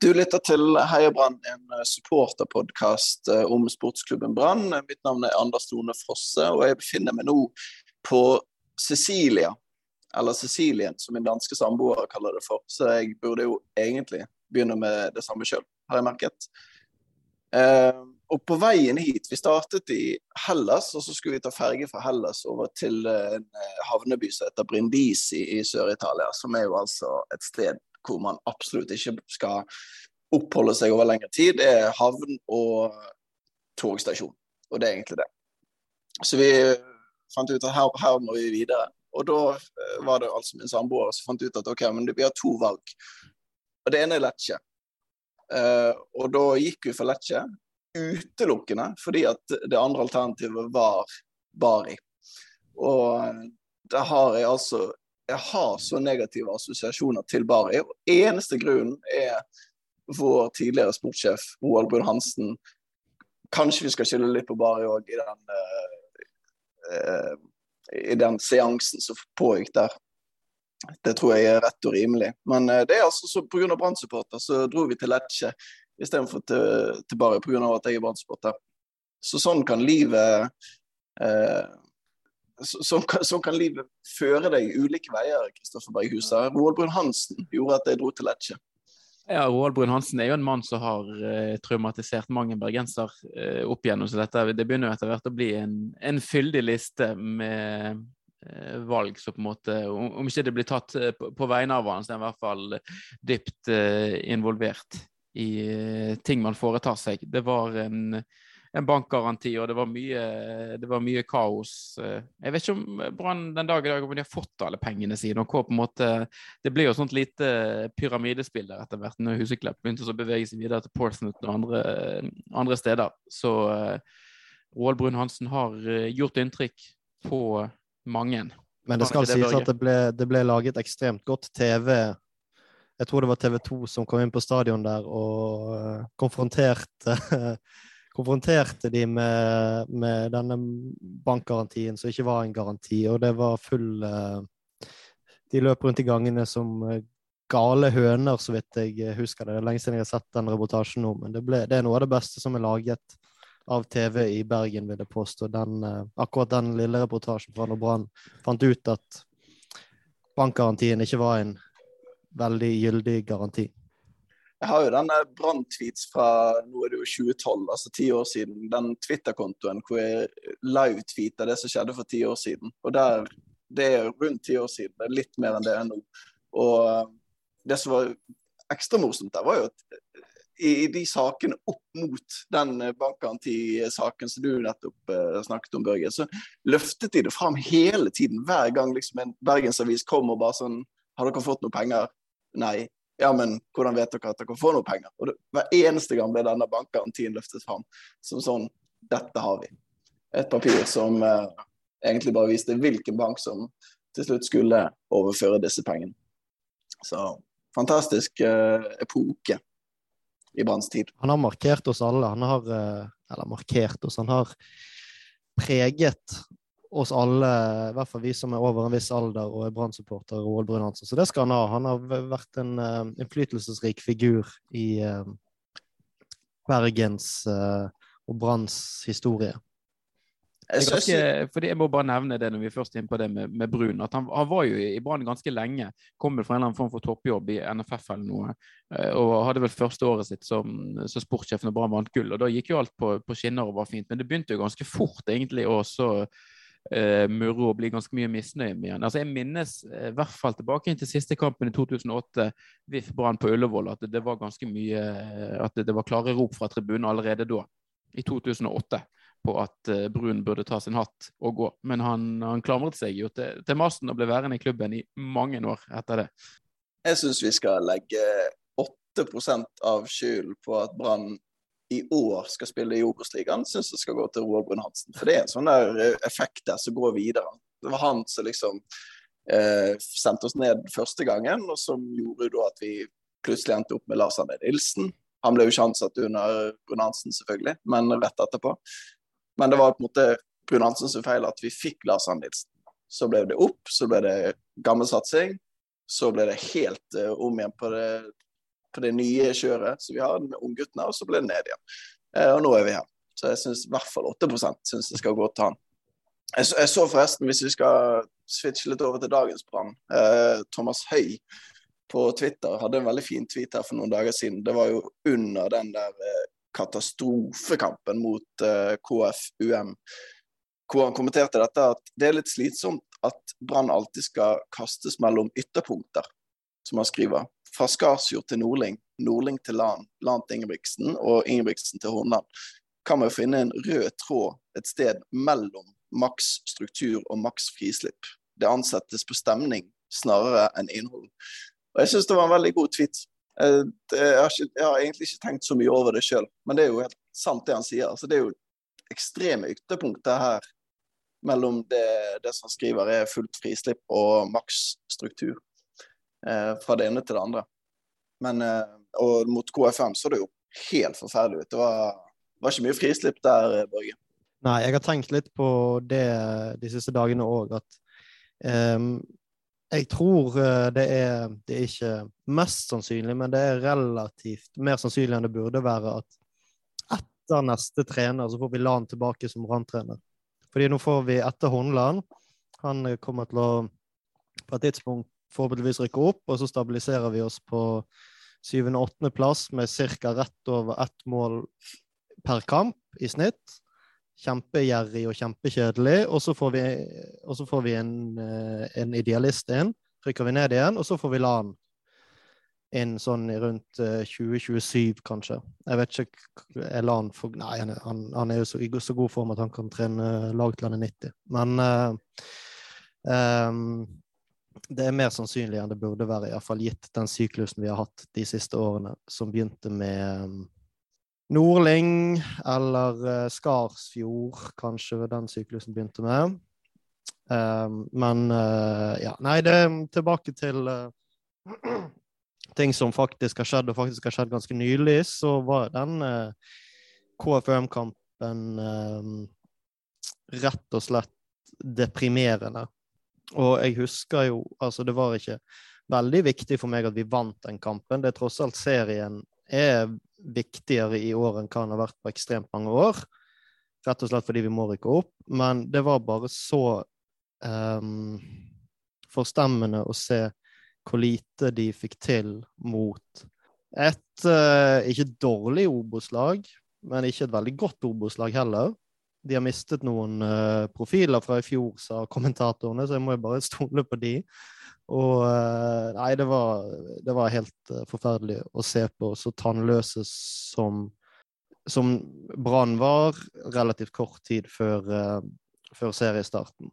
Du lytter til Heia Brann, en eh, supporterpodkast eh, om sportsklubben Brann. Mitt navn er Anders Tone Frosse, og jeg befinner meg nå på Cecilia. Eller Cecilien, som min danske samboer kaller det for. Så jeg burde jo egentlig begynne med det samme sjøl, har jeg merket. Eh, og på veien hit Vi startet i Hellas, og så skulle vi ta ferge fra Hellas over til en havneby som heter Brindisi i Sør-Italia, som er jo altså et sted hvor man absolutt ikke skal oppholde seg over lengre tid, det er havn og togstasjon. Og det er egentlig det. Så vi fant ut at her, her må vi videre. Og da eh, var det altså min samboer som fant ut at ok, men vi har to valg. Og det ene er Lecce. Uh, og da gikk vi for Lecce utelukkende fordi at det andre alternativet var Bari. Og der har jeg altså jeg har så negative assosiasjoner til Bari. Og eneste grunnen er vår tidligere sportssjef Roald Brun Hansen. Kanskje vi skal skylde litt på Bari òg i uh, i den seansen som pågikk der. Det tror jeg er rett og rimelig. Men uh, det er altså så pga. Brann-supporter så dro vi til Lecce istedenfor til, til Bari pga. at jeg er Brann-supporter. Så sånn kan livet uh, så, så, kan livet føre deg ulike veier, Kristoffer Berghus. Roald Brun Hansen gjorde at jeg dro til Lecce. Ja, Roald Brun Hansen er jo en mann som har uh, traumatisert mange bergenser uh, opp igjennom. Så dette, det begynner jo etter hvert å bli en, en fyldig liste med uh, valg som på en måte Om, om ikke det blir tatt på, på, vegne av han, så er han i hvert fall dypt involvert i ting man foretar seg. Det var en en bankgaranti, og det var mye, det var mye kaos. Jeg vet ikke om Brann den dag i dag om de har fått alle pengene sine. og på en måte, Det blir jo sånt lite pyramidespill der etter hvert, når Huseklepp begynte å bevege seg videre til Portsmouth og andre, andre steder. Så Roald Brun-Hansen har uh, gjort inntrykk på mange. Men det skal det sies at det ble, det ble laget ekstremt godt TV jeg tror det var TV 2 som kom inn på stadion der og konfronterte konfronterte de med, med, denne bankgarantien som ikke var en garanti, og det var full uh, De løp rundt i gangene som uh, gale høner, så vidt jeg husker det. Det er lenge siden jeg har sett den reportasjen nå, men det, ble, det, er noe av det beste som er laget av TV i Bergen, vil jeg påstå. Den, akkurat den lille reportasjen fra når Brann fant ut at bankgarantien ikke var en veldig gyldig garanti. Jeg har jo den brann-tweets fra nå er det jo 2012, altså ti år siden. Den Twitter-kontoen hvor jeg live-tweeta det som skjedde for ti år siden. Og der, Det er rundt ti år siden. Det er litt mer enn det er nå. Og eh, det som var ekstra morsomt der, var jo at i, de sakene opp mot den bankgarantisaken som du nettopp snakket om, Børge, så løftet de det fram hele tiden. Hver gang liksom en bergensavis kom og bare sånn Har dere fått noe penger? Nei ja, men hvordan vet dere at dere får noe penger? Og det, Hver eneste gang ble denne bankgarantien løftet fram som sånn Dette har vi. Et papir som eh, egentlig bare viste hvilken bank som til slutt skulle overføre disse pengene. Så fantastisk eh, epoke i Branns tid. Han har markert oss alle. Han har eh, Eller markert oss. Han har preget oss alle, i hvert fall vi som er over en viss alder og er Brann-supporter, Roald Brun Hansen. Så det skal han ha. Han har vært en uh, innflytelsesrik figur i uh, Bergens uh, og Branns historie. Jeg, ikke, fordi jeg må bare nevne det når vi først er inne på det med, med Brun. at han, han, var jo i Brann ganske lenge. Kom vel fra en eller annen form for toppjobb i NFF eller noe. Og hadde vel første året sitt som, som sportssjef når Brann vant gull. og Da gikk jo alt på, på skinner og var fint. Men det begynte jo ganske fort egentlig å uh, og bli ganske mye misnøye med han. Altså, jeg minnes uh, i hvert fall tilbake til siste kampen i 2008, VIF Brann på Ullevål, at det, var ganske mye uh, At det, det, var klare rop fra tribunen allerede da, i 2008, på at uh, Brun burde ta sin hatt og gå. Men han, han klamret seg jo til, til masten og ble værende i klubben i mange år etter det. Jeg syns vi skal legge 8% av skylden på at Brann i år skal spille i Obos-ligaen, syns jeg skal gå til Roar Brun Hansen. For det er en sånn der eh, effekt der som går videre. Det var han som liksom eh, sendte oss ned første gangen, og som gjorde da at vi plutselig endte opp med Lars Arne Nilsen. Han ble jo ikke ansatt under Brun Hansen, selvfølgelig, men rett etterpå. Men det var på en måte Brun Hansens feil at vi fikk Lars Arne Nilsen. Så ble det opp, så ble det gammel satsing. Så ble det helt uh, om igjen på det på det nye kjøret som vi har med ungguttene, og så ble det ned igjen. Eh, og nå er vi her. Så jeg syns i hvert fall 8% synes det skal gå til han. Jeg, jeg, så forresten, hvis vi skal switche litt over til dagens Brann eh, Thomas Høy på Twitter hadde en veldig fin tweet her for noen dager siden. Det var jo under den der eh, katastrofekampen mot eh, KFUM, hvor han kommenterte dette at det er litt slitsomt at Brann alltid skal kastes mellom ytterpunkter, som han skriver. Fra Skarsjord til Nordling, Nordling til Lan, Lan til Ingebrigtsen og Ingebrigtsen til Hornland. Kan man finne en rød tråd et sted mellom maks struktur og maks frislipp. Det ansettes på stemning snarere enn innhold. Og Jeg syns det var en veldig god tweet. Eh, jeg har, ikke, jeg har, egentlig ikke tenkt så mye over det sjøl, men det er jo helt sant det han sier. Altså, det er jo ekstreme ytterpunkter her mellom det, det som skriver er fullt frislipp og maks struktur. Eh, fra det ene til det andre. Men, eh, og mot KFM så det jo helt forferdelig ut. Det var, var ikke mye frislipp der, Børge. Nei, jeg har tenkt litt på det de siste dagene òg, at um, jeg tror eh, det er, det er ikke mest sannsynlig, men det er relativt mer sannsynlig enn det burde være at etter neste trener så får vi Lan tilbake som ranntrener. Fordi nå får vi etter Håndland Han kommer til å på et tidspunkt forhåpentligvis rykker opp, og så stabiliserer vi oss på syvende-åttendeplass med ca. rett over ett mål per kamp i snitt kjempegjerrig og kjempekjedelig. Og så får vi, får vi en, eh, en, idealist inn. Rykker vi ned igjen, og så får vi la han inn sånn rundt 2027, eh, kanskje. Jeg vet ikke er LAN for, Nei, han, han er jo så, i så god form at han kan trene lag til han er 90. Men uh, um, det er mer sannsynlig enn det burde være, iallfall gitt den syklusen vi har hatt de siste årene, som begynte med um, Nordling eller uh, Skarsfjord, kanskje den syklusen begynte med. Um, men uh, ja, nei, det er tilbake til uh, ting som faktisk har skjedd, og faktisk har skjedd ganske nylig. Så var den KFUM-kampen rett og slett deprimerende. Og jeg husker jo Altså, det var ikke veldig viktig for meg at vi vant den kampen. Det er tross alt serien er viktigere i år enn hva den har vært på ekstremt mange år. Rett og slett fordi vi må rykke opp. Men det var bare så um, forstemmende å se hvor lite de fikk til mot et uh, ikke dårlig Obos-lag, men ikke et veldig godt Obos-lag heller. De har mistet noen uh, profiler fra i fjor, sa kommentatorene, så jeg må jo bare stole på de. Og uh, Nei, det var, det var helt uh, forferdelig å se på så tannløse som, som Brann var relativt kort tid før, før seriestarten.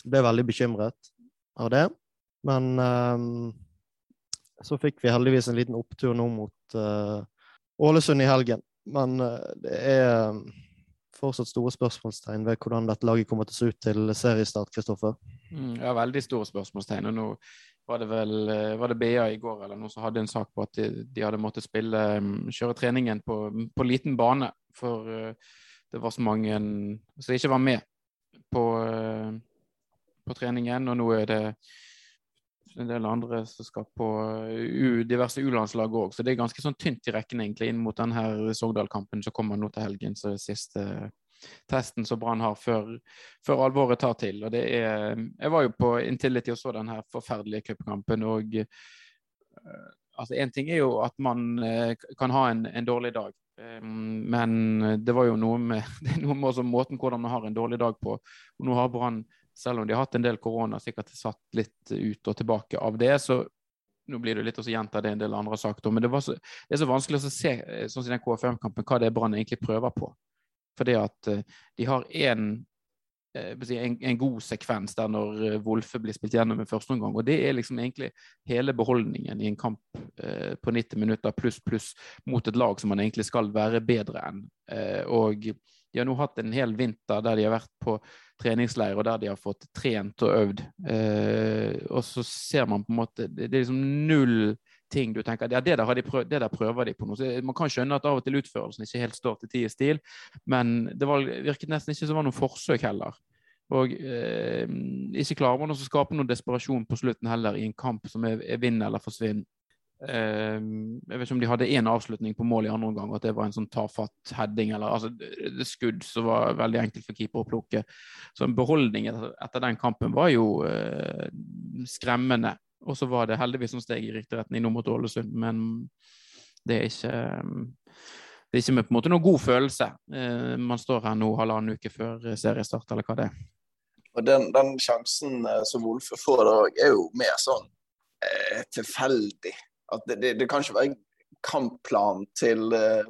Ble veldig bekymret av det. Men så fikk vi heldigvis en liten opptur nå mot Ålesund i helgen. Men det er fortsatt store spørsmålstegn ved hvordan dette laget kommer til å se ut til seriestart, Kristoffer. Mm, ja, veldig store spørsmålstegn. og nå var det vel eh, var det BA i går eller noe som hadde en sak på at de, de hadde måttet spille, mm, kjøre treningen på, på, liten bane. For uh, det var så mange som ikke var med på, uh, på treningen. Og nå er det en del andre som skal på U, diverse U-landslag òg. Så det er ganske sånn tynt i rekken egentlig inn mot denne Sogndal-kampen som kommer nå til helgen. Så siste testen som Brann har før, før, alvoret tar til. Og det er Jeg var jo på Intility og så den her forferdelige cupkampen, og uh, altså Én ting er jo at man uh, kan ha en, en dårlig dag. Men det var jo noe med, det er noe med måten hvordan man har en dårlig dag på. Og nå har Brann selv om de har hatt en del korona, sikkert satt litt ut og tilbake av det, så nå blir det litt å gjenta det en del andre har sagt, men det, så, det er så vanskelig å se eh, sånn som den KFM-kampen, hva det er Brann egentlig prøver på. Fordi at uh, de har én eh, en, en, god sekvens der når Wolfe blir spilt gjennom i første omgang. Og det er liksom egentlig hele beholdningen i en kamp eh, på 90 minutter pluss pluss mot et lag som man egentlig skal være bedre enn. Eh, og de har nå hatt en hel vinter der de har vært på treningsleir og der de har fått trent og øvd. Eh, og så ser man på en måte Det, er liksom null ting du tenker ja, det der, de prøv, det der prøver de på noe. Så man kan skjønne at av og til utførelsen ikke helt står til ti i stil, men det var, virket nesten ikke som det var noe forsøk heller. Og eh, ikke klarer man å skape noen desperasjon på slutten heller i en kamp som er, er vinn eller forsvinn. Jeg vet ikke om de hadde én avslutning på mål i andre omgang, at det var en sånn tafatt heading eller altså, skudd som var veldig enkelt for keeper å plukke. Så en beholdning etter den kampen var jo eh, skremmende. Og så var det heldigvis som steg i riktig retning nå mot Ålesund, men det er ikke det er ikke med på en måte noen god følelse. Eh, man står her nå halvannen uke før seriestart, eller hva det er. Og den, den sjansen uh, som Wolfe får da, er jo mer sånn eh, tilfeldig. At det, det, det, kan ikke være kampplan til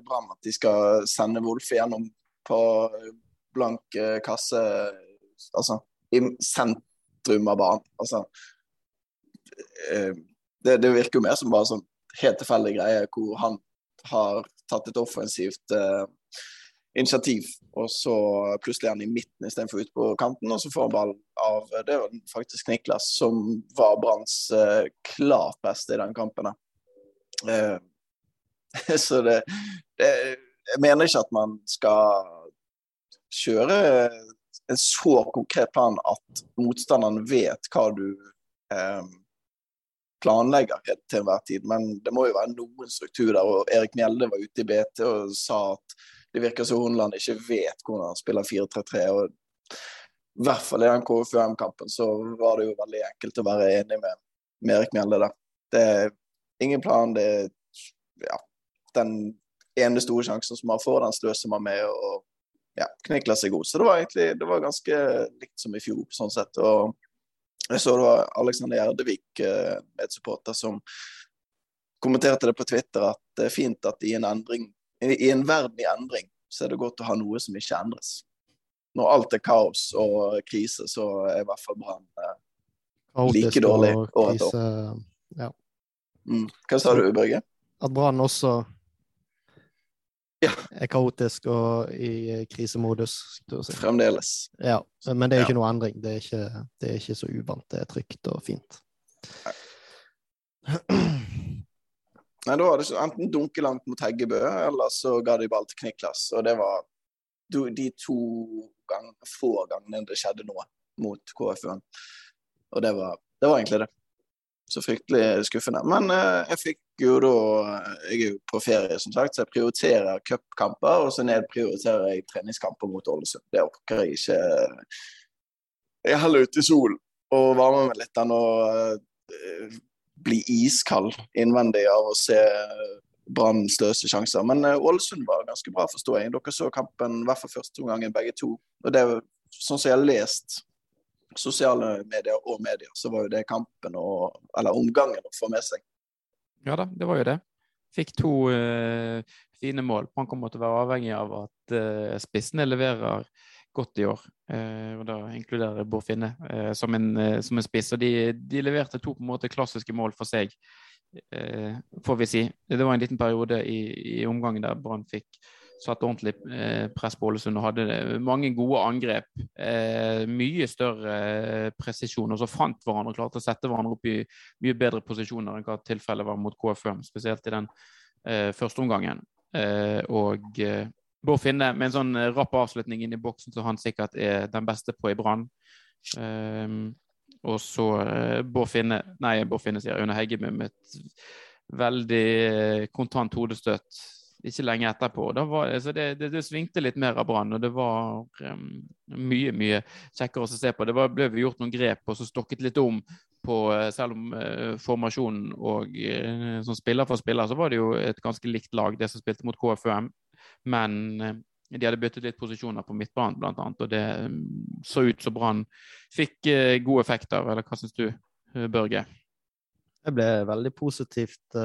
Brann at de skal sende Wolfe gjennom på blank kasse, altså i sentrum av banen. Altså, det, det, virker jo mer som bare sånn helt tilfeldig greie hvor han har tatt et offensivt uh, initiativ, og så plutselig er han i midten istedenfor ute på kanten, og så får han ball av Det var faktisk Niklas som var Branns uh, klart beste i den kampen. Uh, så det, det, Jeg mener ikke at man skal kjøre en så konkret plan at motstanderen vet hva du um, planlegger til enhver tid. Men det må jo være noen struktur der. og Erik Mjelde var ute i BT og sa at det virker som Horneland ikke vet hvordan han spiller 4-3-3. og I hvert fall i den KFUM-kampen så var det jo veldig enkelt å være enig med, med Erik Mjelde. Det ingen plan. det er ja, Den ene store sjansen som man får, den sløser man med. og ja, knikler seg god. Så det var egentlig det var ganske likt som i fjor, sånn sett. og jeg så det var Alexander Gjerdevik, eh, medsupporter, som kommenterte det på Twitter at det er fint at i en, endring, i en verden i endring, så er det godt å ha noe som ikke endres. Når alt er kaos og krise, så er i hvert fall Brann eh, like dårlig året etter. Ja. Mm. Hva sa du, Børge? At Brann også ja. er kaotisk og i krisemodus. Si. Fremdeles. Ja, men det er ikke ja. noe endring. Det er ikke, det er ikke, så uvant. Det er trygt og fint. Nei, Nei da var det enten dunke langt mot Heggebø, eller så ga de ball til Kniklas. Og det var de to gang, få gangene det skjedde noe mot KFU-en. Og det var, det var egentlig det så fryktelig skuffende. Men eh, jeg fikk jo da Jeg er jo på ferie, som sagt, så jeg prioriterer cupkamper, og så nedprioriterer jeg treningskamper mot Ålesund. Det orker jeg ikke. Jeg er heller ute i sol og varmer meg litt enn å uh, bli iskald innvendig av å se Brann sløse sjanser. Men Ålesund var ganske bra, forstår jeg. Dere så kampen i hvert første omgangen, begge to. Og det er sånn som jeg har lest sosiale medier og medier, så var jo det kampen og Eller omgangen å få med seg. Ja da, det var jo det. Fikk to uh, fine mål. Man kommer til å være avhengig av at uh, spissene leverer godt i år. Uh, og Da inkluderer Bård Finne som en, som, en, spiss. Og de, de, leverte to på en måte klassiske mål for seg, får vi si. Det var en liten periode i, i omgangen der Brann fikk satt ordentlig eh, press på Ålesund og hadde eh, mange gode angrep. Eh, mye større presisjon. Og så fant hverandre og klarte å sette hverandre opp i mye bedre posisjoner enn hva tilfellet var mot KFM, spesielt i den første omgangen. Og Bård Finne med en sånn rapp avslutning inn i boksen som han sikkert er den beste på i Brann. og så Bård Finne Nei, Bård Finne sier Aune Hegge med et veldig kontant hodestøt ikke lenge etterpå. Var, altså det, det, det, svingte litt mer av Brann, og det var um, mye mye kjekkere å se på. Det var, ble gjort noen grep og så stokket litt om på eh, Selv om uh, formasjonen og uh, som spiller for spiller, så var det jo et ganske likt lag, det som spilte mot KFUM. Men uh, de hadde byttet litt posisjoner på midtbanen, annet, og det um, så ut som Brann fikk gode effekter. Eller hva syns du, Børge? Det ble veldig positivt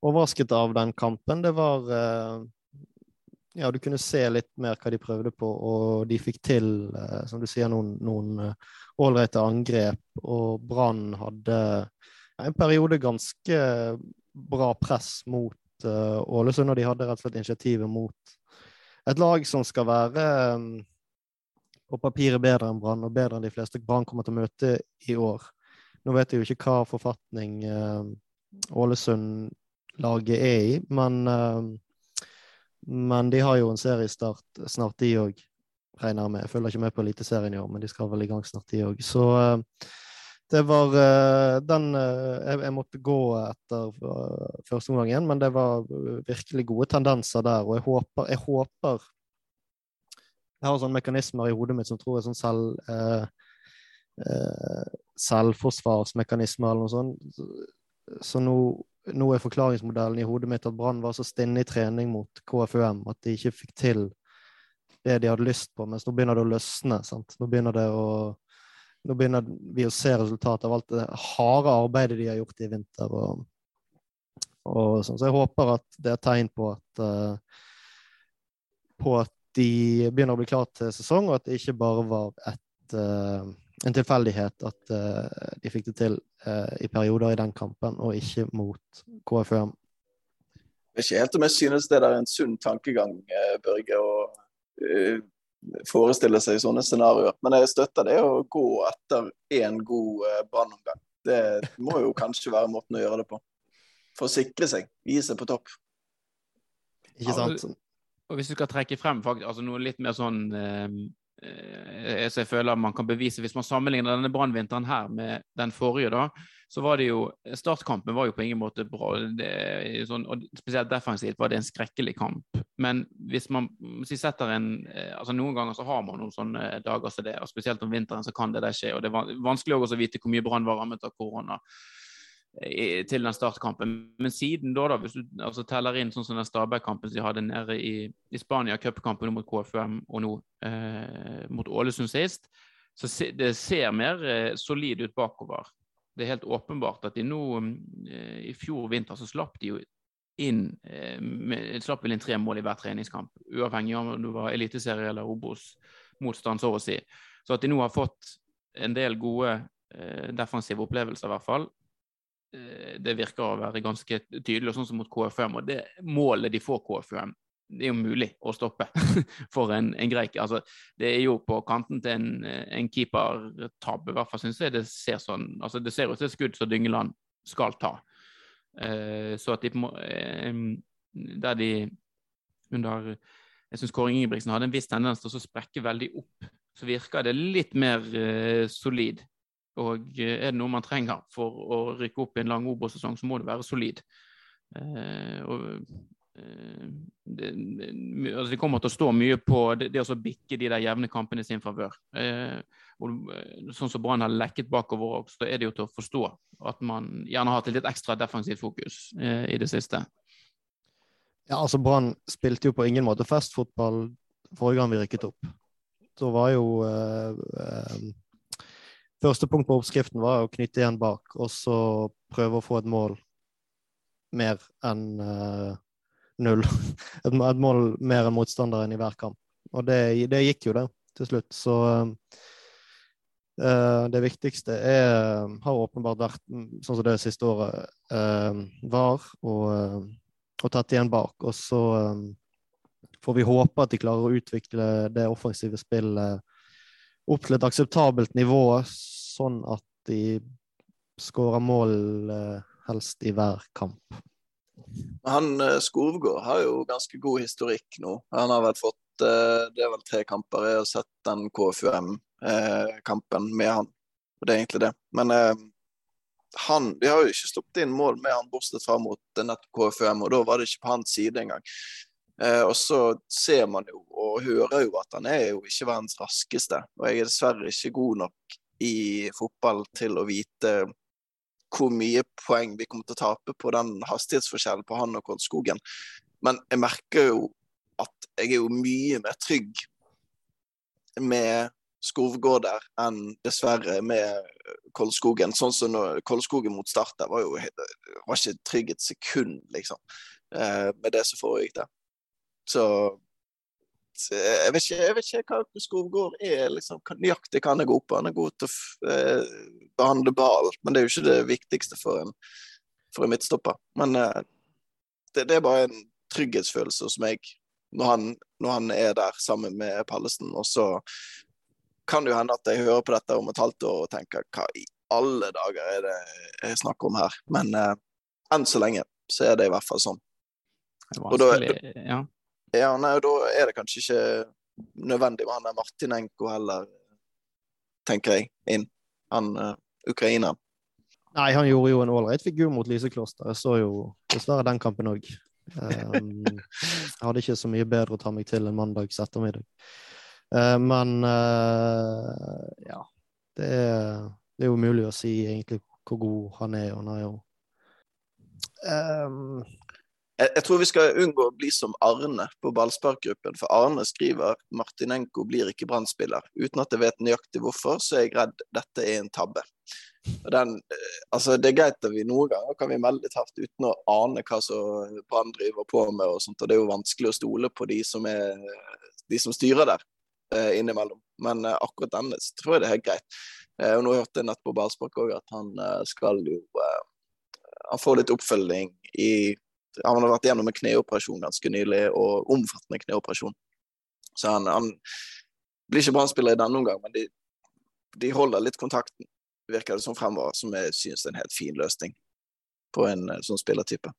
overrasket av den kampen. Det var eh, Ja, du kunne se litt mer hva de prøvde på, og de fikk til, eh, som du sier, noen eh, ålreite angrep. Og Brann hadde en periode ganske bra press mot Ålesund, og de hadde rett og slett initiativet mot et lag som skal være på papiret bedre enn Brann, og bedre enn de fleste Brann kommer til å møte i år. Nå vet jeg jo ikke hva forfatning Ålesund laget er i. Men, uh, men de har jo en seriestart snart, de òg, regner jeg med. Jeg følger ikke med på Eliteserien i år, men de skal vel i gang snart, de òg. Så uh, Det var uh, den jeg, måtte gå etter første omgang igjen, men det var virkelig gode tendenser der. Og jeg håper Jeg, håper, jeg har sånne mekanismer i hodet mitt som tror er sånn selv selvforsvarsmekanismer eller noe sånt. Så nå, nå, er forklaringsmodellen i hodet mitt at Brann var så stinne i trening mot KFUM at de ikke fikk til det de hadde lyst på, mens nå begynner det å løsne. Sant? Nå begynner det å nå begynner vi å se resultatet av alt det harde arbeidet de har gjort i vinter. Og, og sånn. Så jeg håper at det er tegn på at, uh, på at de begynner å bli klare til sesong, og at det ikke bare var et, uh, en tilfeldighet at uh, de fikk det til i perioder i den kampen, og ikke mot KFUM. Det er ikke helt om jeg synes det er en sunn tankegang, Børge. å forestille seg sånne scenarioer. Men jeg støtter det å gå etter én god uh, brannomgang. Det må jo kanskje være måten å gjøre det på. For å sikre seg, gi seg på topp. Ikke sant? Ja, og hvis du skal trekke frem faktisk, altså noe litt mer sånn eh, Eh, jeg føler man kan bevise Hvis man sammenligner denne brannvinteren her med den forrige, da, så var det jo Startkampen var jo på ingen måte bra. Det, sånn, og Spesielt defensivt var det en skrekkelig kamp. Men hvis man hvis setter en eh, altså Noen ganger så har man noen sånne dager som det, og spesielt om vinteren så kan det der skje. og Det er vanskelig også å vite hvor mye Brann var rammet av korona til den startkampen. Men siden da, da hvis du altså, teller inn sånn som den Stabæk-kampen som de hadde nede i, i Spania, cupkampen mot KFUM og nå eh, mot Ålesund sist, så se, det ser mer eh, solid ut bakover. Det er helt åpenbart at de nå eh, I fjor vinter så slapp de jo inn eh, med, slapp vel inn tre mål i hver treningskamp, uavhengig av om det var eliteserie eller Obos-motstand, så å si. Så at de nå har fått en del gode eh, defensive opplevelser, i hvert fall, det virker å være ganske tydelig, sånn som mot KFM. Og det målet de får KFM, det er jo mulig å stoppe for en, en greik. Altså, det er jo på kanten til en, en keepertabbe, i hvert fall syns jeg det ser sånn. Altså, det ser ut som et skudd som Dyngeland skal ta. Uh, så at de på uh, Der de under Jeg syns Kåre Ingebrigtsen hadde en viss tendens til å sprekke veldig opp. Så virker det litt mer uh, solid. Og eh, er det noe man trenger for å rykke opp i en lang Obos-sesong, så må det være solid. Eh, og, eh, det, altså det, kommer til å stå mye på det, det å bikke de der jevne kampene i sin favør. Eh, og sånn som Brann har lekket bakover, så er det jo til å forstå at man gjerne har hatt et litt ekstra defensivt fokus eh, i det siste. Ja, altså Brann spilte jo på ingen måte festfotball forrige gang vi rykket opp. Så var jo eh, Første punkt på oppskriften var å knytte igjen bak, og så prøve å få et mål mer enn uh, null. Et, et, mål mer enn motstanderen i hver kamp. Og det, det gikk jo, det, til slutt. Så uh, det viktigste er, har åpenbart vært, sånn som det siste året uh, var, og, og tatt igjen bak. Og så um, får vi håpe at de klarer å utvikle det offensive spillet opp til et akseptabelt nivå, sånn at de skårer mål eh, helst i hver kamp. Han eh, Skovgård har jo ganske god historikk nå. Han har vel fått eh, Det er vel tre kamper. Jeg har sett den KFUM-kampen med han. Og det er egentlig det. Men han Vi har jo ikke sluppet inn mål med han bortsett fra mot nettopp KFUM, og da var det ikke på hans side engang. Eh, og så ser man jo og hører jo at han er jo ikke verdens raskeste. Og jeg er dessverre ikke god nok i fotball til å vite hvor mye poeng vi kommer til å tape på den hastighetsforskjellen på han og Koldskogen. Men jeg merker jo at jeg er jo mye mer trygg med Skovgårder enn dessverre med Koldskogen. Sånn som når Koldskogen mot start der var jo var ikke trygg et sekund, liksom, eh, med det som foregikk der. Så jeg vet ikke, jeg vet ikke hva Skovgård er. liksom, Nøyaktig kan jeg gå opp på. Han er god til å eh, behandle ball, men det er jo ikke det viktigste for en, for en midtstopper. Men eh, det, det, er bare en trygghetsfølelse hos meg når han, når han, er der sammen med Pallesen. Og så kan det jo hende at jeg hører på dette om et halvt år og tenker hva i alle dager er det jeg snakker om her? Men eh, enn så lenge så er det i hvert fall sånn. Det er vanskelig, da, ja. Ja, nei, og da er det kanskje ikke nødvendig med han der Martinenko heller, tenker jeg, inn. Han uh, ukraineren. Nei, han gjorde jo en ålreit figur mot Lysekloster. Jeg så jo dessverre den kampen òg. Um, jeg hadde ikke så mye bedre å ta meg til en mandags ettermiddag. Uh, men uh, ja. Det er, det er jo mulig å si egentlig hvor god han er, han er jo um, jeg, tror vi skal unngå å bli som Arne på ballsparkgruppen, for Arne skriver Martinenko blir ikke brann Uten at jeg vet nøyaktig hvorfor, så er jeg redd dette er en tabbe. Den, eh, altså det er greit at vi noen ganger kan vi melde litt hardt uten å ane hva som Brann driver på med. og sånt, og Det er jo vanskelig å stole på de som, er, de som styrer der eh, innimellom. Men eh, akkurat denne så tror jeg det er helt greit. Og nå hørte jeg nett på Ballspark òg at han skal jo Han får litt oppfølging i Han har vært gjennom en kneoperasjon ganske nylig, og omfattende kneoperasjon. Så han, han blir ikke Brann-spiller i denne omgang, men de, de holder litt kontakten virker det som fremover, som jeg synes er en helt fin løsning på en uh, sånn spillertype.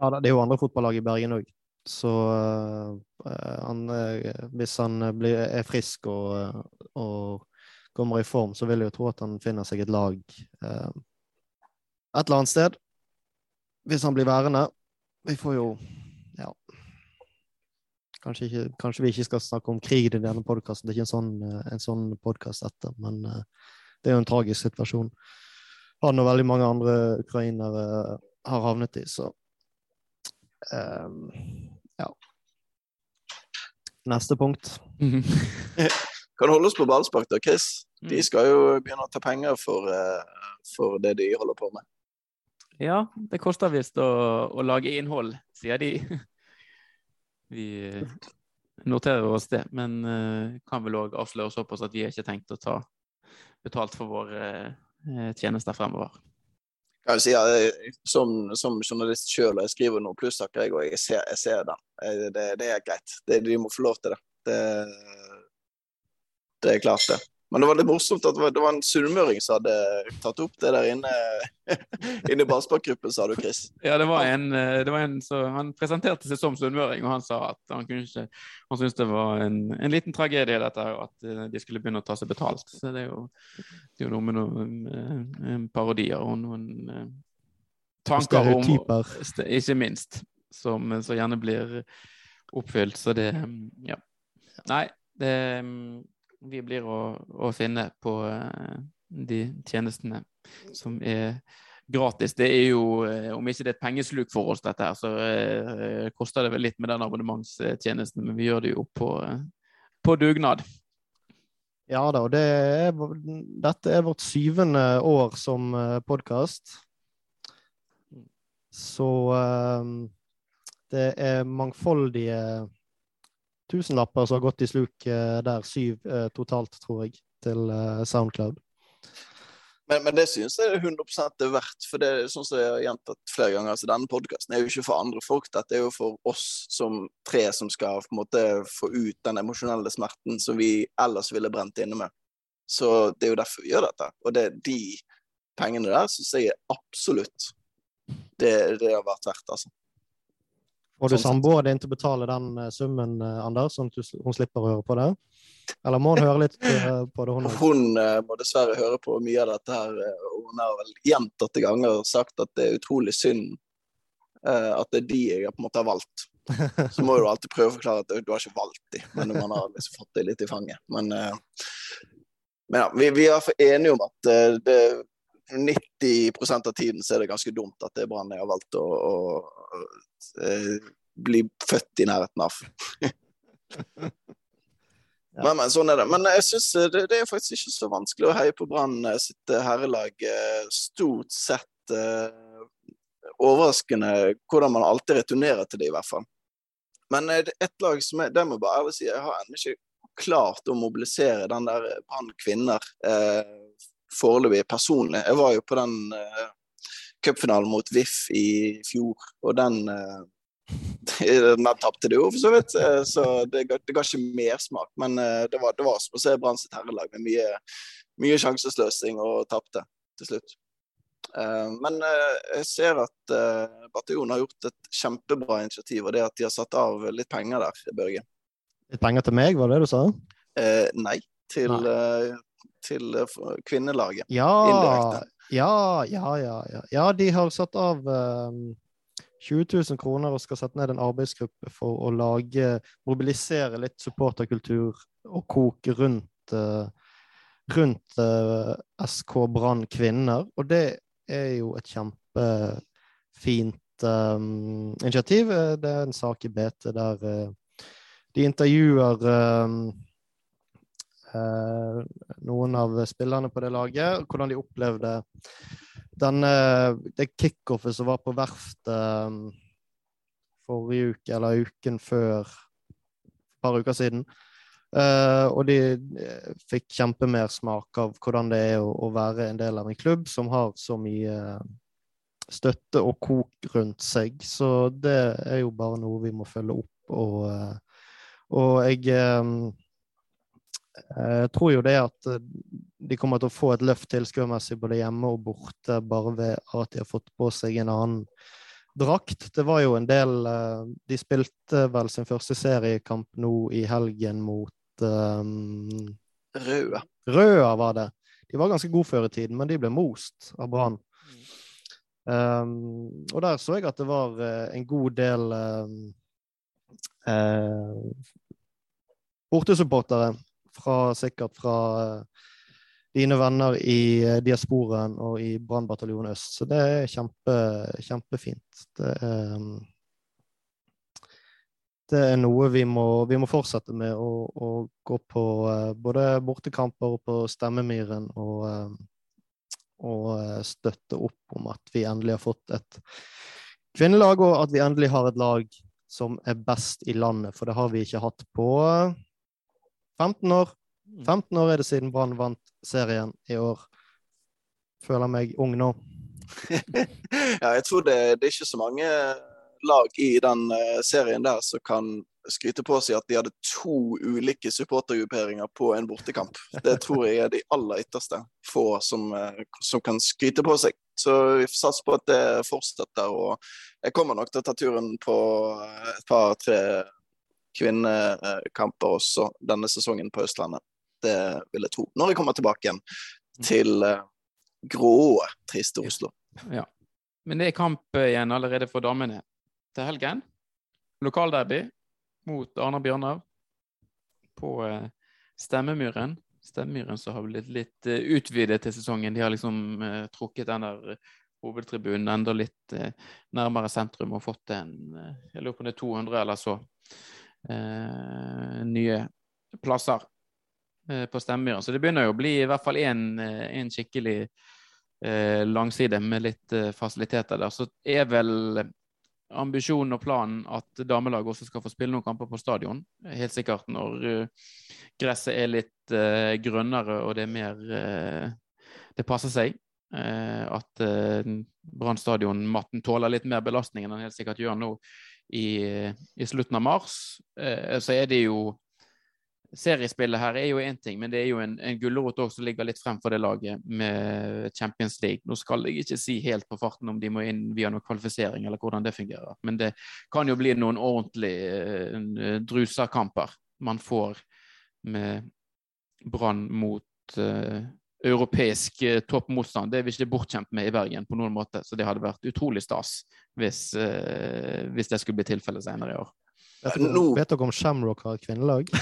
Ja, det er jo andre fotballag i Bergen òg. Så uh, han, hvis han blir, er frisk og, og, kommer i form, så vil jeg jo tro at han finner seg et lag et eller annet sted. Hvis han blir værende. Vi får jo Ja. Kanskje, ikke, kanskje vi ikke skal snakke om krig i denne podkasten. Det er ikke en sånn, en sånn podkast etter, men det er jo en tragisk situasjon han og veldig mange andre ukrainere har havnet i, så um, ja. Neste punkt. kan holde oss på ballspark, da, Chris. De mm. skal jo begynne å ta penger for, for det de holder på med. Ja, det koster visst å, å lage innhold, sier de. Vi noterer oss det, men uh, kan vel òg avsløre såpass at vi har ikke tenkt å ta betalt for våre eh, tjenester fremover. Si, som, som journalist sjøl, og jeg skriver noen plussaker, jeg, òg. jeg ser, jeg ser den. Det, det, er greit. Det, de må få lov til det. det. Det er klart, det. Men det var litt morsomt at det var, det var en sunnmøring som hadde tatt opp det der inne, inne i Ballsparkgruppen, sa du, Chris? Ja, det var en, eh, det var en så, Han presenterte seg som sunnmøring, og han sa at han kunne ikke Han syntes det var en, en, liten tragedie dette at eh, de skulle begynne å ta seg betalt. Så det er jo, det er jo noe med noen uh, parodier og noen uh, tanker om Ikke minst. Som, så gjerne blir oppfylt. Så det Ja. Nei, det vi blir å, å finne på uh, de tjenestene som er gratis. Det er jo, uh, om ikke det er et pengesluk for oss, dette her, så uh, koster det vel litt med den abonnementstjenesten, men vi gjør det jo på, på dugnad. Ja da, og det dette er vårt syvende år som podkast. Så det er mangfoldige tusenlapper som har gått i sluk eh, der. Syv eh, totalt, tror jeg, til eh, Soundcloud. Men, men, det synes jeg 100 er verdt. For det er sånn som jeg har gjentatt flere ganger, altså denne podkasten er jo ikke for andre folk. Dette er jo for oss som tre som skal på en måte få ut den emosjonelle smerten som vi ellers ville brent inne med. Så det er jo derfor vi gjør dette. Og det, de pengene der syns jeg er absolutt det, det har vært verdt, altså. Får du sånn samboeren din til å betale den eh, summen, eh, Anders, sånn at hun slipper å høre på det? Eller må hun høre litt eh, på det? Hun, hun må dessverre høre på mye av dette her. og Hun har vel gjentatte ganger sagt at det er utrolig synd at det er de jeg på en måte har valgt. Så må du alltid prøve å forklare at du har ikke valgt de, men man har liksom fått det litt i fanget. Men, men ja, vi, vi, er iallfall enige om at det, 90% av tiden så er det ganske dumt at det er Brann jeg har valgt å, å eh, bli født i nærheten av. ja. men, men, sånn er det. Men jeg synes eh, det, det, er faktisk ikke så vanskelig å heie på Brann eh, sitt herrelag. Stort sett eh, overraskende hvordan man alltid returnerer til det, i hvert fall. Men et lag som jeg, det må jeg bare ærlig si, jeg har ennå ikke klart å mobilisere den der Brann kvinner. Eh, foreløpig personlig. Jeg var jo på den uh, cupfinalen mot VIF i fjor, og den uh, den tapte du jo, for så vidt, uh, så det ga, det ga ikke mersmak. Men uh, det, var, det var som å se Brann sitt herrelag med mye, mye sjansesløsing og tapte til slutt. Men jeg ser at Bataljonen har gjort et kjempebra initiativ, og det at de har satt av litt penger der, Børge. Litt penger til meg, var det du sa? nei, til, nei. til kvinnelaget. Ja, ja, ja, ja, ja. Ja, de har satt av um, 20 000 kroner og skal sette ned en arbeidsgruppe for å lage, mobilisere litt supporterkultur og koke rundt, uh, rundt uh, SK Brann kvinner. Og det er jo et kjempefint um, initiativ. Det er en sak i BT der uh, de intervjuer noen av spillerne på det laget, hvordan de opplevde denne, det kickoffet som var på verftet um, forrige uke, eller uken før, et par uker siden. Uh, og de fikk kjempemersmak av hvordan det er å, å, være en del av en klubb som har så mye støtte og kok rundt seg. Så det er jo bare noe vi må følge opp. Og, og jeg um, jeg eh, tror jo det at eh, de kommer til å få et løft tilskuermessig både hjemme og borte, bare ved at de har fått på seg en annen drakt. Det var jo en del eh, De spilte vel sin første seriekamp nå i helgen mot um, Røa. Røa var det. De var ganske gode før i tiden, men de ble most av Brann. Um, og der så jeg at det var en god del um, uh, bortesupportere fra, sikkert fra eh, dine venner i Diasporen og i Brannbataljonen øst. Så det er kjempe, kjempefint. Det er, mm, det er noe vi må, vi må fortsette med å, gå på eh, både bortekamper og på Stemmemyren og, og støtte opp om at vi endelig har fått et kvinnelag, og at vi endelig har et lag som er best i landet. For det har vi ikke hatt på 15 år. 15 mm. år er det siden Brann vant serien i år. Føler meg ung nå. ja, jeg tror det, det, er ikke så mange lag i den uh, serien der som kan skryte på seg at de hadde to ulike supportergrupperinger på en bortekamp. Det tror jeg er de aller ytterste få som, uh, som kan skryte på seg. Så vi satser på at det fortsetter. Og jeg kommer nok til å ta turen på eh, et par-tre kvinnekamper også denne sesongen på Østlandet. Det vil jeg tro. Når vi kommer tilbake igjen til uh, grå, triste Oslo. Ja. Men det er kamp igjen allerede for damene til helgen. Lokalderby mot Arna Bjørnar på uh, Stemmemyren. Stemmemyren som har blitt litt utvidet til sesongen. De har liksom trukket den der hovedtribunen enda litt nærmere sentrum og fått en Jeg lurer på om det er 200 eller så eh, nye plasser eh, på Stemmyra. Så det begynner jo å bli i hvert fall én eh, skikkelig eh, langside med litt eh, fasiliteter der. Så er vel ambisjonen og planen at damelaget også skal få spille noen kamper på stadion. Helt sikkert når gresset er litt grønnere og det er mer Det passer seg. at Brann stadion-matten tåler litt mer belastning enn den helt sikkert gjør nå i, i slutten av mars, eh, så er det jo Seriespillet her er jo én ting, men det er jo en, en gulrot som ligger litt fremfor det laget med Champions League. Nå skal jeg ikke si helt på farten om de må inn via noe kvalifisering, eller hvordan det fungerer. Men det kan jo bli noen ordentlige uh, drusakamper man får med Brann mot uh, europeisk uh, toppmotstand. Det er vi ikke bortkjent med i Bergen på noen måte, så det hadde vært utrolig stas hvis, uh, hvis det skulle bli tilfellet senere i år. Vet dere, Nå... vet dere om Shamrock har et kvinnelag?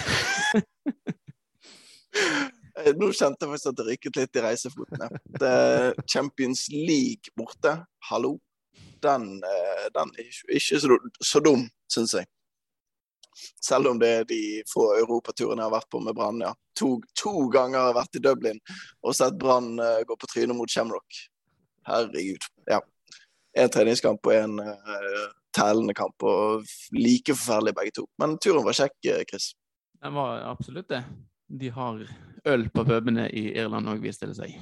Nå kjente jeg faktisk at det rykket litt i reisefotene. Det Champions League borte, hallo. Den, eh, den er ikke så, så dum, syns jeg. Selv om det er de få europaturene jeg har vært på med Brann. Ja. To, to, ganger har jeg vært i Dublin og sett Brann uh, gå på trynet mot Shamrock. Herregud. Ja. En treningskamp og en uh, tellende kamp, og like forferdelig begge to. Men turen var kjekk, eh, Chris. Den var absolutt det. De har øl på pubene i Irland òg, viste det seg.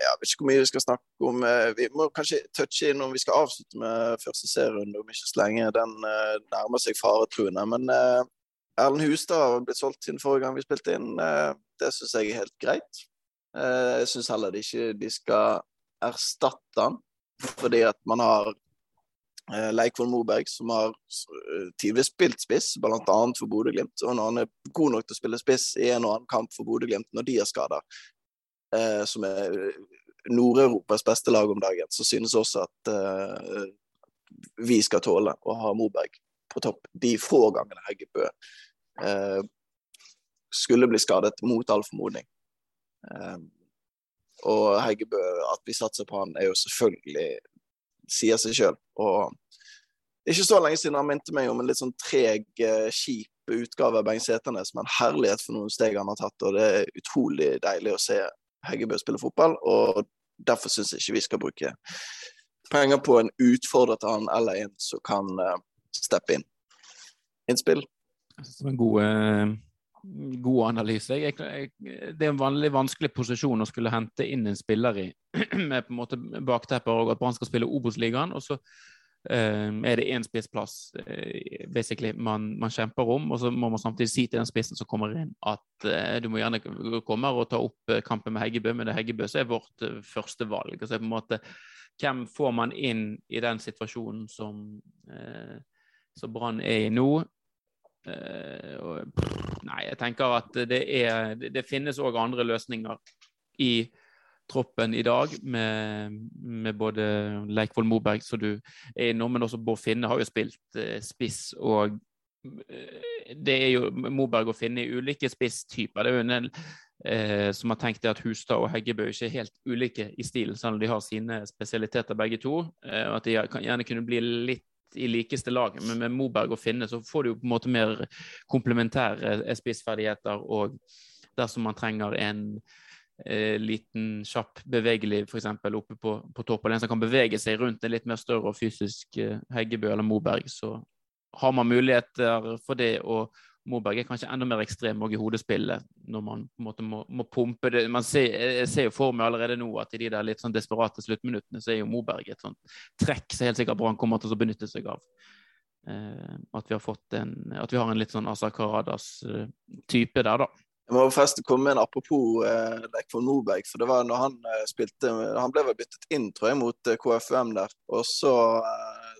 Jeg vet ikke hvor mye vi skal snakke om. Eh, vi må kanskje touche inn om vi skal avslutte med første serierunde om ikke så lenge. Den uh, nærmer seg faretruende. Men uh, Erlend Hustad har blitt solgt siden forrige gang vi spilte inn. Det syns jeg er helt greit. jeg syns heller ikke de skal erstatte han, fordi at man har Leikvoll Moberg, som har tidvis spilt spiss, bl.a. for Bodø-Glimt. Og når han er god nok til å spille spiss i en og annen kamp for Bodø-Glimt når de har skader, eh, som er Nord-Europas beste lag om dagen, så synes også at eh, vi skal tåle å ha Moberg på topp de få gangene Heggebø eh, skulle bli skadet, mot all formodning. Eh, og Heggebø, at vi satser på han, er jo selvfølgelig sier seg sjøl. Og ikke så lenge siden han minte meg om en litt sånn treg, eh, kjip utgave av Bengt Seternes, men herlighet for noen steg han har tatt. Og det er utrolig deilig å se Heggebø spille fotball, og derfor syns jeg ikke vi skal bruke penger på en utfordrer til han eller en som kan uh, steppe inn. Innspill? Som en god, uh, god analyse. Jeg, jeg, det er en vanlig vanskelig posisjon å skulle hente inn en spiller i, med på en måte baktepper og at Brann skal spille Obos-ligaen. og så er det én spissplass uh, basically man, man, kjemper om, og så må man samtidig si til den spissen som kommer inn, at uh, du må gjerne komme og ta opp kampen med Heggebø, men det er Heggebø som er vårt første valg. Altså, på en måte, hvem får man inn i den situasjonen som, som Brann er i nå? Nei, jeg tenker at det, er, det finnes òg andre løsninger i troppen i dag, med, med både Leikvoll Moberg, som du er innom, men også Bård Finne har jo spilt eh, spiss. og eh, det er jo Moberg og Finne i ulike spisstyper. Det er jo en del eh, som har tenkt at Hustad og Heggebø ikke er helt ulike i stil, selv om de har sine spesialiteter begge to. Eh, at de kan, gjerne kunne bli litt i likeste lag, men med Moberg og Finne så får du jo på en måte mer komplementære spissferdigheter. Og dersom man trenger en eh, liten, kjapp, bevegelig f.eks. oppe på, på toppen. En som kan bevege seg rundt en litt mer større og fysisk eh, Heggebø eller Moberg, så har man muligheter for det. og Moberg er kanskje enda mer ekstrem i hodespillet, når man på en måte må, må pumpe det. Man ser, jeg ser jo for meg allerede nå at i de der litt sånn desperate sluttminuttene, så er jo Moberg et sånt trekk som helt sikkert Brann kommer til å benytte seg av. Eh, at vi har fått en, at vi har en litt sånn Asa Karadas-type eh, der, da. Jeg må forresten komme med en apropos eh, von Moberg. For det var når han eh, spilte Han ble vel byttet inn, tror jeg, mot eh, KFUM der. Og så eh,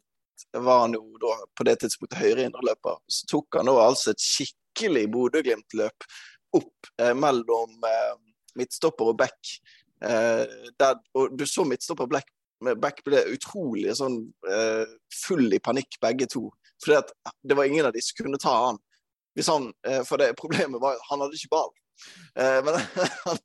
var han jo da på det tidspunktet høyre indreløper. Så tok han da altså et skikkelig Bodø-Glimt-løp opp eh, mellom eh, midtstopper og back. Der, og du så midtstopper og back ble utrolig sånn full i panikk, begge to. For det var ingen av de som kunne ta han. Hvis han, eh, for det problemet var han hadde ikke ball. Eh, men han,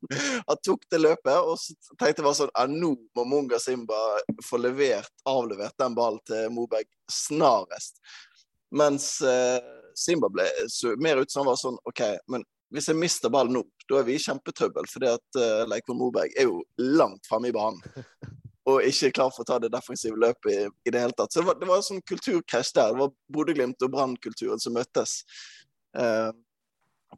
han, tok det løpet, og så tenkte jeg bare sånn ja, Nå må Munga Simba få levert, avlevert den ballen til Moberg snarest. Mens eh, Simba ble mer ut som han var sånn OK, men hvis jeg mister ballen nå, da er vi i kjempetrøbbel. fordi at uh, Leikvoll Moberg er jo langt framme i banen. Og ikke klar for å ta det defensive løpet i, i det hele tatt. Så det var, det var en sånn kulturkrasj der. Det var Bodø-Glimt og Brann-kulturen som møttes. Eh,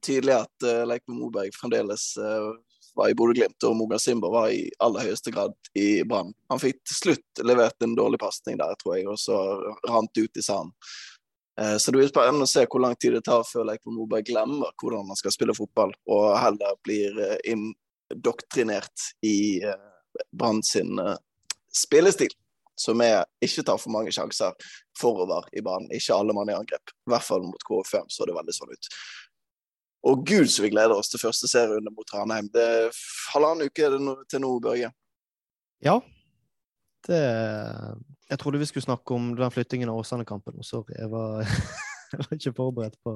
tydelig at uh, Leikmo Moberg fremdeles uh, var i Bodø-Glimt, og Moga Simba var i aller høyeste grad i Brann. Han fikk til slutt levert en dårlig pasning der, tror jeg, og så rant ut i sanden. Så det blir spennende å se hvor lang tid det tar før Leikmo Moberg glemmer hvordan han skal spille fotball, og heller blir indoktrinert i Brann sin spillestil som er ikke tar for mange sjanser forover i banen. Ikke alle mann i angrep. I hvert fall mot KFM så det veldig sånn ut. Og gud så vi gleder oss til første serierunde mot Ranheim. Det er halvannen uke til nå, Børge. Ja. Det Jeg trodde vi skulle snakke om den flyttingen av Åsane-kampen. Sorry, jeg var, jeg var ikke forberedt på,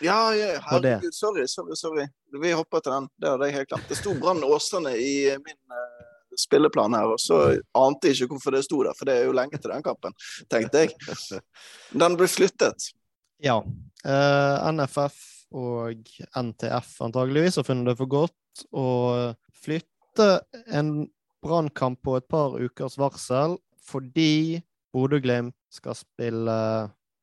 ja, ja, herregud, sorry, sorry, sorry. Vi hopper til den. Det hadde jeg helt glemt. Det sto Brann Åsane i min uh, spilleplan her, og så ante jeg ikke hvorfor det sto der, for det er jo lenge til den kampen, tenkte jeg. Den ble flyttet. Ja. Uh, NFF og NTF antageligvis har funnet det for godt å flytte en brannkamp på et par ukers varsel fordi Bodø-Glimt skal spille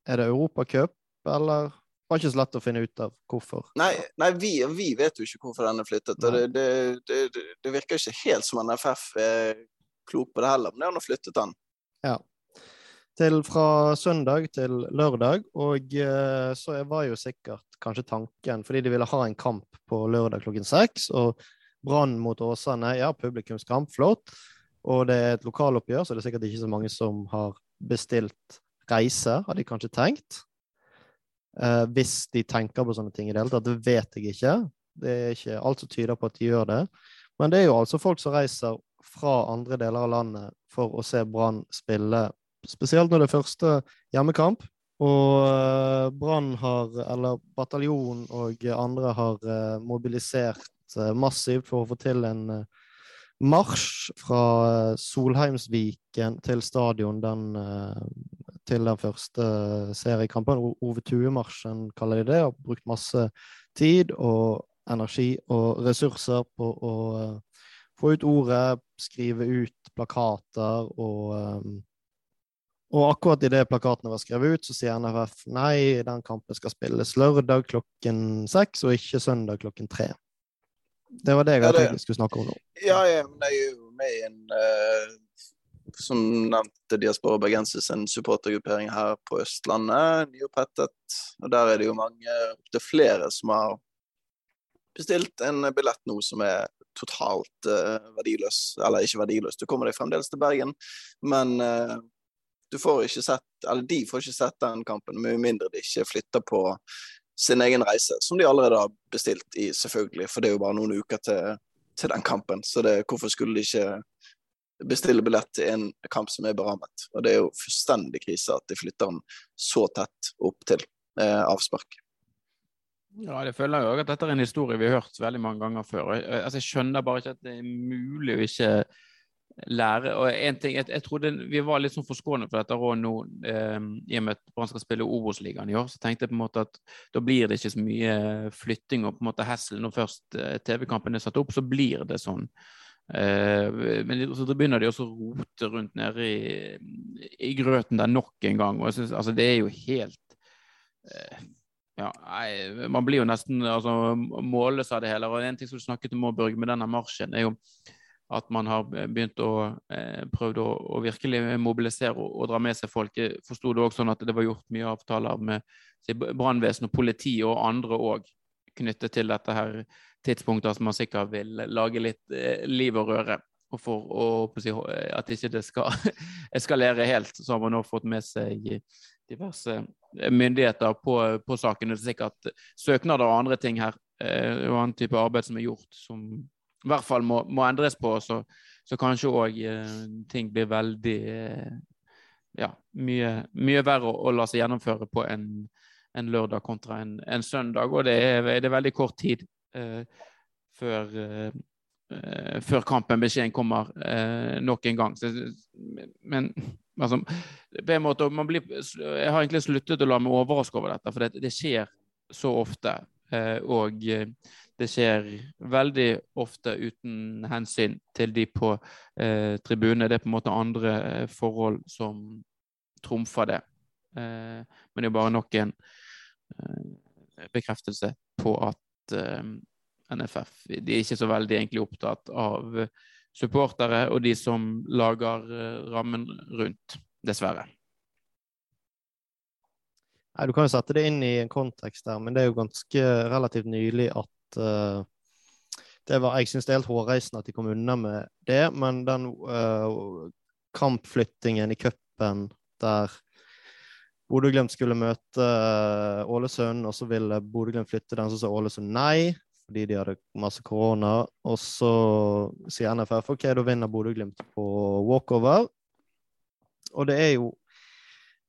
Er det Europacup, eller var ikke så lett å finne ut av hvorfor. Nei, nei vi, vi, vet jo ikke hvorfor den er flyttet. og det, det, det, det, virker ikke helt som NFF er klok på det heller, men det har flyttet den. Ja. Til fra søndag til lørdag, og uh, så var jo sikkert kanskje tanken Fordi de ville ha en kamp på lørdag klokken seks, og Brann mot Åsane, ja, publikumskamp, flott. Og det er et lokaloppgjør, så det er sikkert ikke så mange som har bestilt reise, hadde de kanskje tenkt. Uh, hvis de tenker på sånne ting i det hele tatt, det vet jeg ikke. Det er ikke alt som tyder på at de gjør det. Men det er jo altså folk som reiser fra andre deler av landet for å se Brann spille, spesielt når det er første hjemmekamp. Og uh, Brann har, eller bataljonen og andre har uh, mobilisert massivt for å få til en marsj fra Solheimsviken til stadion den til den første seriekampen. Ove Tue-marsjen kaller de det. Har brukt masse tid og energi og ressurser på å få ut ordet, skrive ut plakater og og akkurat idet plakatene var skrevet ut, så sier NFF nei, den kampen skal spilles lørdag klokken seks, og ikke søndag klokken tre. Det var det jeg hadde tenkt vi skulle snakke om nå. Ja, ja, men jeg er jo med i en eh, som nevnte Diaspora Bergensis, en supportergruppering her på Østlandet, nyopprettet. Og der er det jo mange, opptil flere, som har bestilt en billett nå som er totalt eh, verdiløs. Eller ikke verdiløs, du kommer deg fremdeles til Bergen, men eh, du får ikke sett, eller de får ikke sett den kampen, med mindre de ikke flytter på sin egen reise, som de allerede har bestilt i, selvfølgelig, for det er jo bare noen uker til, til den kampen. Så det, hvorfor skulle de ikke bestille billett til en kamp som er berammet. Og det er jo fullstendig krise at de flytter den så tett opp til eh, avspark. Ja, det føler jo at dette er en historie vi har hørt veldig mange ganger før. Jeg, altså, jeg skjønner bare ikke at det er mulig å ikke lære. Og en ting, jeg, jeg trodde Vi var litt sånn forskånet for dette òg nå, eh, i og med at Brann skal spille Obos-ligaen i år. Så tenkte jeg på en måte at da blir det ikke så mye flytting og på en måte hessel når først eh, TV-kampen er satt opp. Så blir det sånn. Eh, men så begynner de også å rote rundt nede i, i, grøten der nok en gang. og jeg synes, altså, Det er jo helt eh, ja, nei, Man blir jo nesten altså, målløs av det hele. og En ting som du snakket om Børge, med denne marsjen, er jo at man har begynt å eh, prøvd å, å, virkelig mobilisere og, og, dra med seg folk. Jeg forsto det også sånn at det var gjort mye avtaler med brannvesen og politi og andre òg knyttet til dette her tidspunktet som man sikkert vil lage litt eh, liv og røre. Og for å, at ikke det skal eskalere helt, så har man nå fått med seg diverse myndigheter på, på saken. Er sikkert søknader og andre ting her, eh, og annen type arbeid som er gjort, som i hvert fall må, må endres på. Så, så kanskje òg eh, ting blir veldig ja, mye, mye verre å, å, la seg gjennomføre på en, en lørdag kontra en, en søndag. Og det er, det er veldig kort tid Eh, før, eh, før kampen beskjeden kommer eh, nok en gang. Så, men altså, på en måte, blir, jeg har egentlig sluttet å la meg overraske over dette, for det, det skjer så ofte. Og det skjer veldig ofte uten hensyn til de på eh, tribunene. Det er på en måte andre forhold som trumfer det. Eh, men det er bare nok en eh, bekreftelse på at NFF de er ikke så veldig egentlig opptatt av supportere og de som lager rammen rundt, dessverre. Nei, Du kan jo sette det inn i en kontekst der, men det er jo ganske relativt nylig at uh, det var, Jeg syns det er helt hårreisende at de kom unna med det, men den kampflyttingen i cupen der Bodø-Glimt skulle møte eh, Ålesund, og så ville Bodø-Glimt flytte den, så sa Ålesund nei fordi de hadde masse korona. Og så sier NFF OK, da vinner Bodø-Glimt på walkover. Og det er jo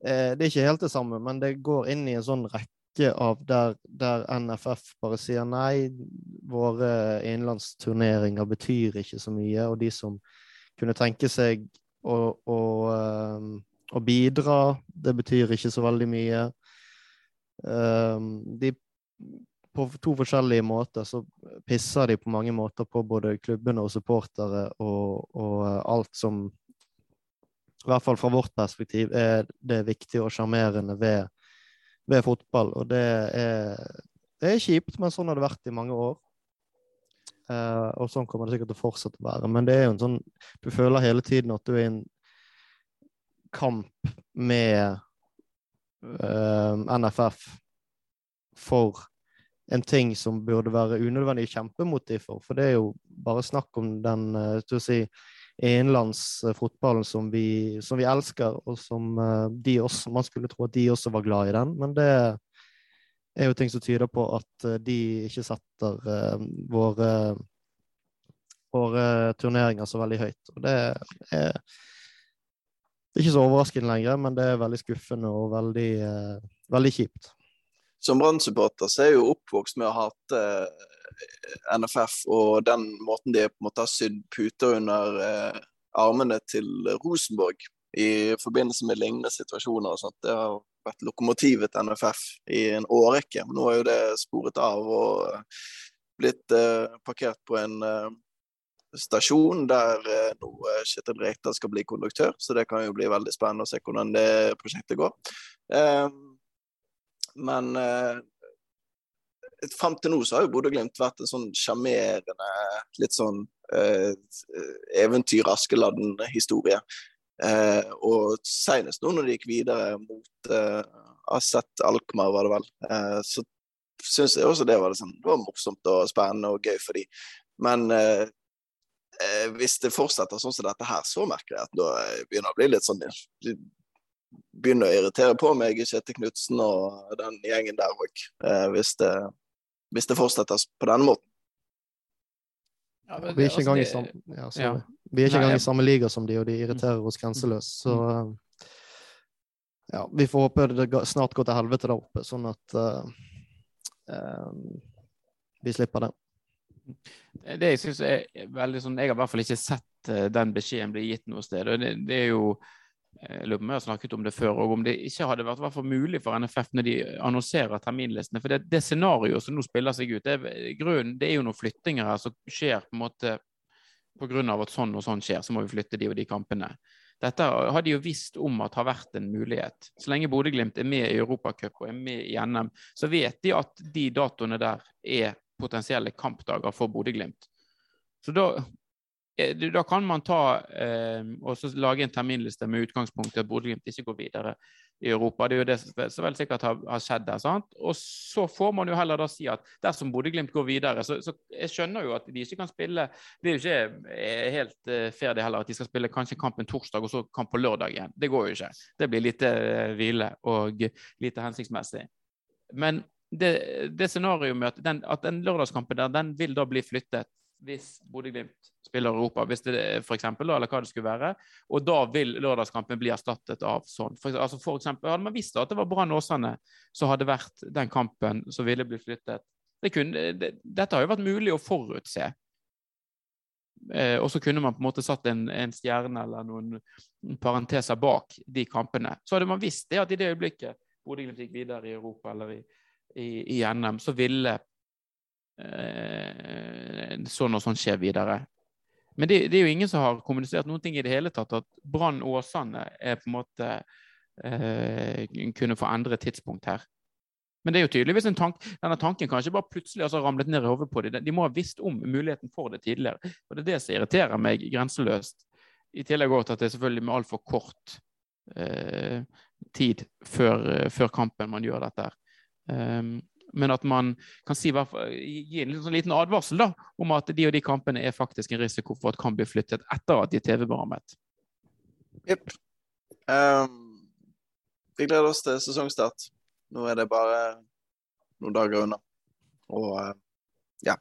Det er ikke helt det samme, men det går inn i en sånn rekke av der, der NFF bare sier nei, våre innenlandsturneringer betyr ikke så mye, og de som kunne tenke seg å, å um, å bidra. Det betyr ikke så veldig mye. Um, de, på to forskjellige måter så pisser de på mange måter på både klubbene og supportere og, og alt som i hvert fall fra vårt perspektiv er det viktige og sjarmerende ved, ved, fotball. Og det er, det er, kjipt, men sånn har det vært i mange år. Uh, og sånn kommer det sikkert til å fortsette å være. Men det er jo en sånn Du føler hele tiden at du er i en kamp med eh, NFF for en ting som burde være unødvendig å kjempe mot dem for. For det er jo bare snakk om den uh, si, innenlandsfotballen som vi, som vi elsker, og som uh, de også Man skulle tro at de også var glad i den, men det, er jo ting som tyder på at de ikke setter våre, våre turneringer så veldig høyt. Og det er, det er ikke så overraskende lenger, men det er veldig skuffende og veldig, veldig kjipt. Som Brann-supporter så er jeg jo oppvokst med å hate NFF og den måten de på en måte har sydd puter under armene til Rosenborg i forbindelse med lignende situasjoner. og sånt. Det har vært lokomotivet til NFF i en årrekke. Nå er jo det sporet av og blitt eh, parkert på en eh, stasjon der eh, nå Kjetil Rekdal skal bli konduktør. Så det kan jo bli veldig spennende å se hvordan det prosjektet går. Eh, men eh, frem til nå så har jo Bodø-Glimt vært en sånn sjarmerende, litt sånn eh, eventyr-Askeladden-historie. Eh, og senest nå når de gikk videre mot eh, Aset Alkmaar, var det vel, eh, så syns jeg også det var, liksom, det var, morsomt og spennende og gøy for de. Men eh, eh, hvis det fortsetter sånn som dette her, så merker jeg at da begynner det å bli litt sånn begynner å irritere på meg, Kjetil Knutsen og den gjengen der òg, eh, hvis, hvis, det fortsetter på denne måten. Ja, det, vi er ikke engang altså, i, ja, ja. Vi er ikke engang i samme liga som de, og de irriterer oss grenseløst. Så mm. ja, vi får håpe det snart går til helvete der oppe, sånn at uh, uh, vi slipper det. Det jeg synes er veldig sånn Jeg har i hvert fall ikke sett uh, den beskjeden bli gitt noe sted. og det, det er jo jeg lurer på om jeg har snakket om det før, og om det ikke hadde vært hvert mulig for NFF når de annonserer terminlistene. For det, det scenarioet som nå spiller seg ut, det, grunnen, det er jo noen flyttinger her som skjer på en måte pga. at sånn og sånn skjer, så må vi flytte de og de kampene. Dette har de jo visst om at har vært en mulighet. Så lenge Bodø-Glimt er med i Europacup og er med i NM, så vet de at de datoene der er potensielle kampdager for Bodø-Glimt. Så da Eh, da kan man ta eh, og lage en terminliste med utgangspunkt i at Bodø-Glimt ikke går videre i Europa. Det er jo det som vel sikkert har, har, skjedd der. sant? Og så får man jo heller da si at dersom Bodø-Glimt går videre, så, så, jeg skjønner jo at de ikke kan spille Det er jo ikke eh, helt eh, fair heller at de skal spille kanskje kampen torsdag og så kamp på lørdag igjen. Det går jo ikke. Det blir lite uh, hvile og lite hensiktsmessig. Men det, det scenarioet med at den, at den lørdagskampen der, den vil da bli flyttet hvis Bodø-Glimt spiller Europa, hvis det for eksempel, eller hva det skulle være. Og da vil lørdagskampen bli erstattet av sånn. For, altså for eksempel, hadde man visst at det var Brann Åsane som hadde vært den kampen som ville blitt flyttet det kunne, det, Dette har jo vært mulig å forutse. Eh, og så kunne man på en måte satt en, en, stjerne eller noen parenteser bak de kampene. Så hadde man visst det at i det øyeblikket Bodø-Glimt gikk videre i Europa eller i, i, i NM, så ville eh, sånn og sånn skje videre. Men det, det, er jo ingen som har kommunisert noen ting i det hele tatt, at Brann Åsane er på en måte eh, kunne få endre tidspunkt her. Men det er jo tydeligvis en tank, denne tanken kan ikke bare plutselig altså ramlet ned i hodet på dem. De må ha visst om muligheten for det tidligere. Og Det er det som irriterer meg grenseløst. I tillegg til at det er selvfølgelig med altfor kort eh, tid før, før, kampen man gjør dette. Um, men at man kan si, gi en sånn liten advarsel da, om at de og de kampene er faktisk en risiko for at kan bli flyttet etter at de er TV-berammet. Jepp. Um, vi gleder oss til sesongstart. Nå er det bare noen dager unna. Og uh, ja.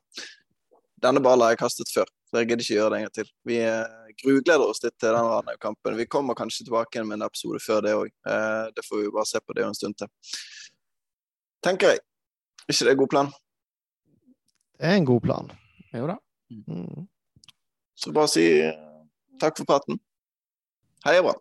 Denne ballen har jeg kastet før, så jeg gidder ikke gjøre det en gang til. Vi uh, grugleder oss litt til denne kampen. Vi kommer kanskje tilbake med en episode før det òg. Uh, eh, det får vi bare se på det en stund til. Tenker jeg ikke det en god plan? Det er en god plan. Jo da. Mm. Så bare si takk for praten. Heia Brann.